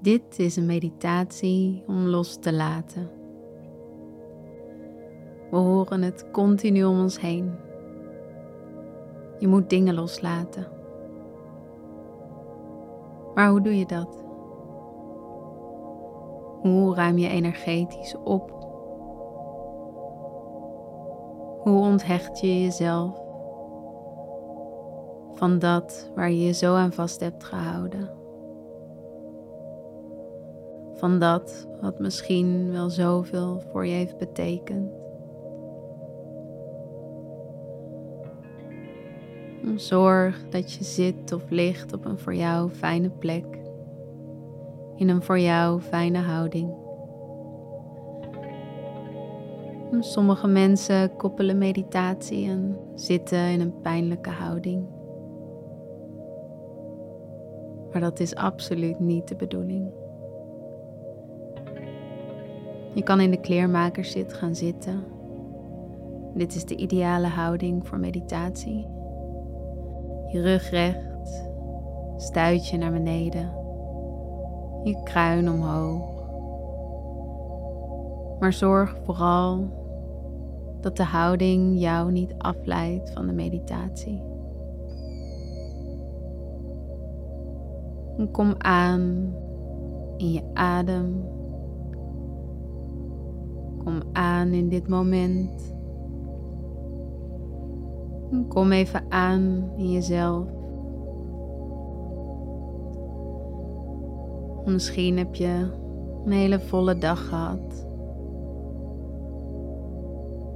Dit is een meditatie om los te laten. We horen het continu om ons heen. Je moet dingen loslaten. Maar hoe doe je dat? Hoe ruim je energetisch op? Hoe onthecht je jezelf van dat waar je je zo aan vast hebt gehouden? Van dat wat misschien wel zoveel voor je heeft betekend. Zorg dat je zit of ligt op een voor jou fijne plek, in een voor jou fijne houding. Sommige mensen koppelen meditatie aan zitten in een pijnlijke houding. Maar dat is absoluut niet de bedoeling. Je kan in de kleermakerszit gaan zitten. Dit is de ideale houding voor meditatie. Je rug recht, stuitje naar beneden, je kruin omhoog. Maar zorg vooral dat de houding jou niet afleidt van de meditatie. kom aan in je adem. Kom aan in dit moment. Kom even aan in jezelf. Misschien heb je een hele volle dag gehad.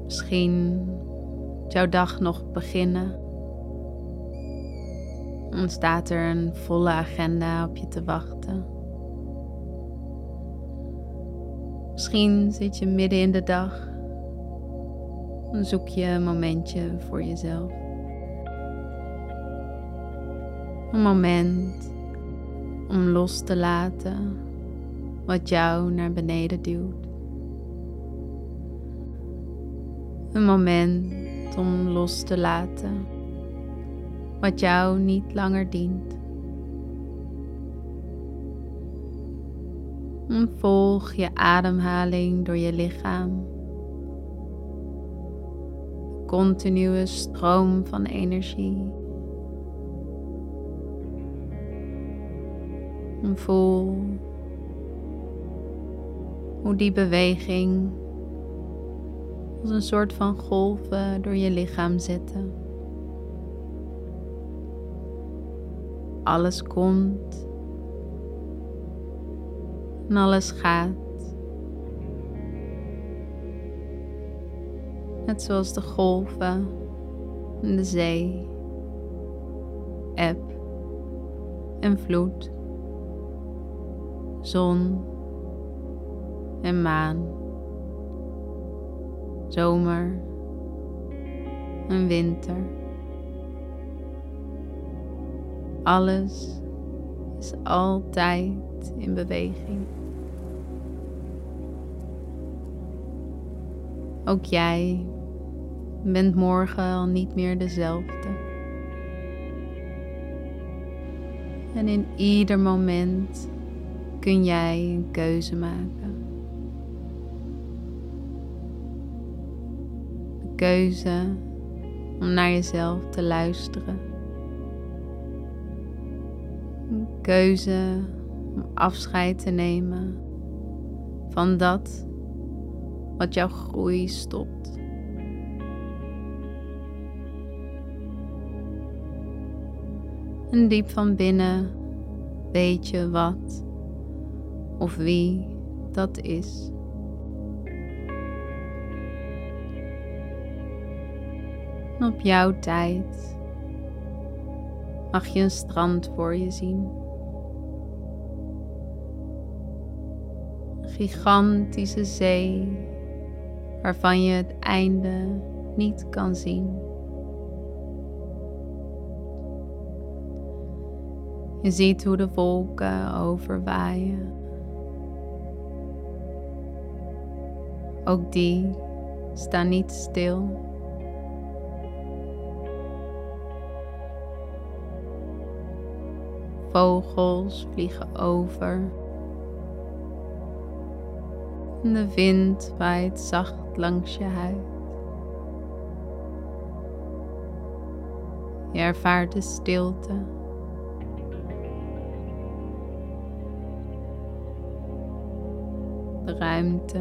Misschien moet jouw dag nog beginnen. Dan staat er een volle agenda op je te wachten. Misschien zit je midden in de dag dan zoek je een momentje voor jezelf. Een moment om los te laten wat jou naar beneden duwt. Een moment om los te laten wat jou niet langer dient. Volg je ademhaling door je lichaam continue stroom van energie. En voel hoe die beweging als een soort van golven door je lichaam zetten. Alles komt en alles gaat. net zoals de golven in de zee, eb en vloed, zon en maan, zomer en winter. Alles is altijd in beweging. Ook jij bent morgen al niet meer dezelfde. En in ieder moment kun jij een keuze maken. Een keuze om naar jezelf te luisteren. Keuze om afscheid te nemen van dat wat jouw groei stopt. En diep van binnen weet je wat of wie dat is. Op jouw tijd mag je een strand voor je zien. Gigantische zee waarvan je het einde niet kan zien. Je ziet hoe de wolken overwaaien. Ook die staan niet stil. Vogels vliegen over De wind waait zacht langs je huid. Je ervaart de stilte. De ruimte.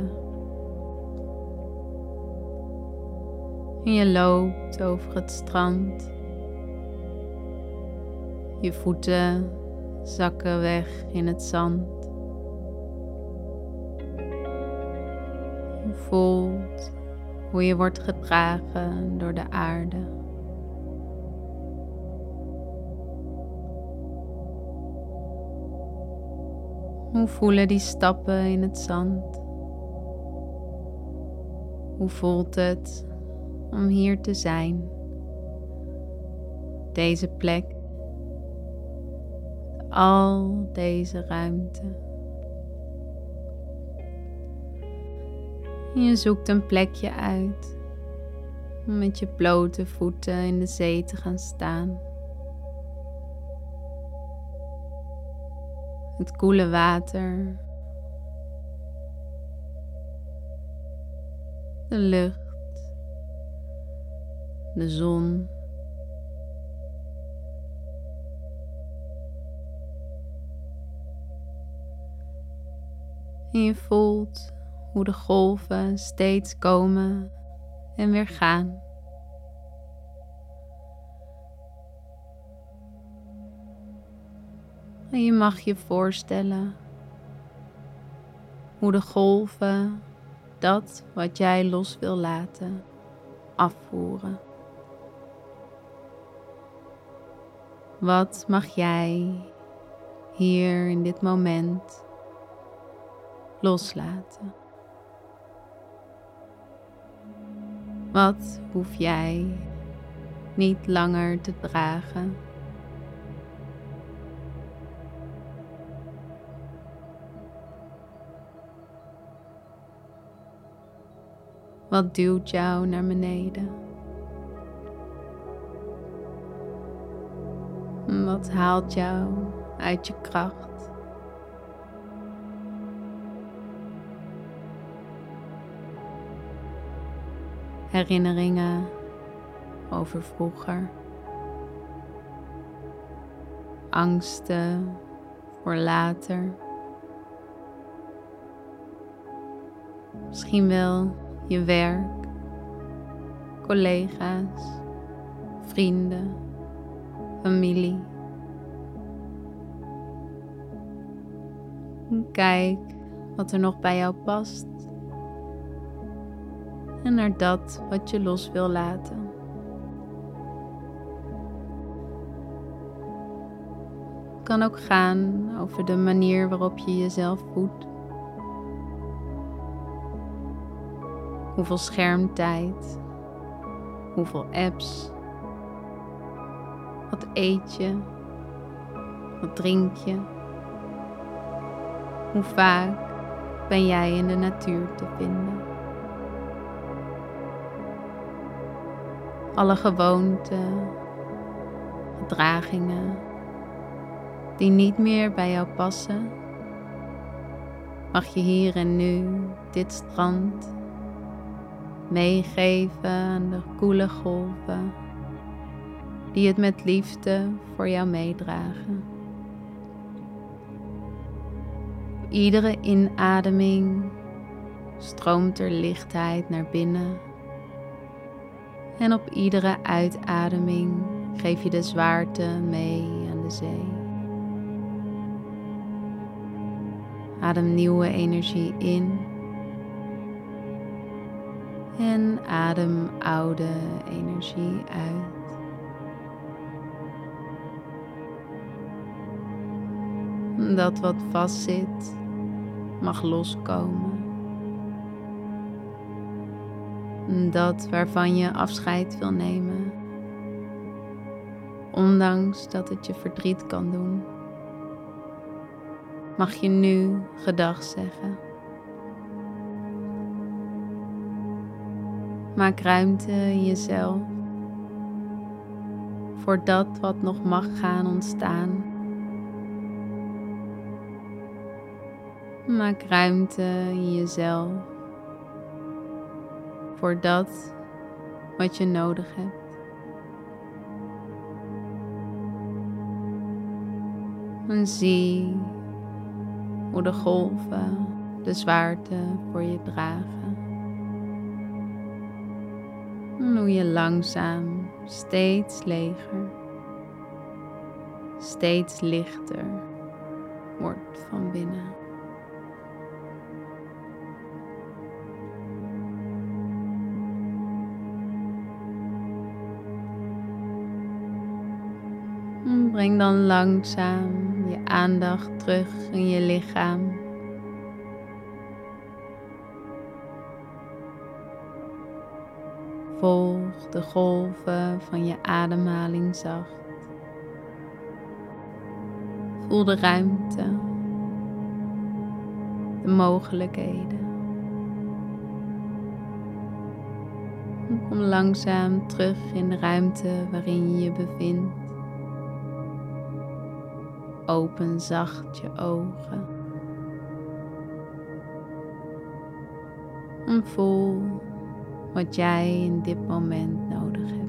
En je loopt over het strand. Je voeten zakken weg in het zand. Voelt hoe je wordt gedragen door de aarde. Hoe voelen die stappen in het zand? Hoe voelt het om hier te zijn? Deze plek al deze ruimte. Je zoekt een plekje uit om met je blote voeten in de zee te gaan staan. Het koele water. De lucht. De zon. En je voelt hoe de golven steeds komen en weer gaan. En je mag je voorstellen hoe de golven dat wat jij los wil laten afvoeren. Wat mag jij hier in dit moment loslaten. Wat hoef jij niet langer te dragen? Wat duwt jou naar beneden? Wat haalt jou uit je kracht? Herinneringen over vroeger, angsten voor later, misschien wel je werk, collega's, vrienden, familie. Kijk wat er nog bij jou past en naar dat wat je los wil laten. Het kan ook gaan over de manier waarop je jezelf voedt. Hoeveel schermtijd, hoeveel apps, wat eet je, wat drink je, hoe vaak ben jij in de natuur te vinden. Alle gewoonten, gedragingen die niet meer bij jou passen, mag je hier en nu dit strand meegeven aan de koele golven die het met liefde voor jou meedragen. Iedere inademing stroomt er lichtheid naar binnen en op iedere uitademing geef je de zwaarte mee aan de zee. Adem nieuwe energie in. En adem oude energie uit. Dat wat vastzit mag loskomen. Dat waarvan je afscheid wil nemen, ondanks dat het je verdriet kan doen, mag je nu gedag zeggen. Maak ruimte in jezelf voor dat wat nog mag gaan ontstaan. Maak ruimte in jezelf voor dat wat je nodig hebt. En zie hoe de golven de zwaarte voor je dragen. En hoe je langzaam steeds leger, steeds lichter wordt van binnen. Breng dan langzaam je aandacht terug in je lichaam. Volg de golven van je ademhaling zacht. Voel de ruimte, de mogelijkheden. Kom langzaam terug in de ruimte waarin je je bevindt. Open zacht je ogen. En voel wat jij in dit moment nodig hebt.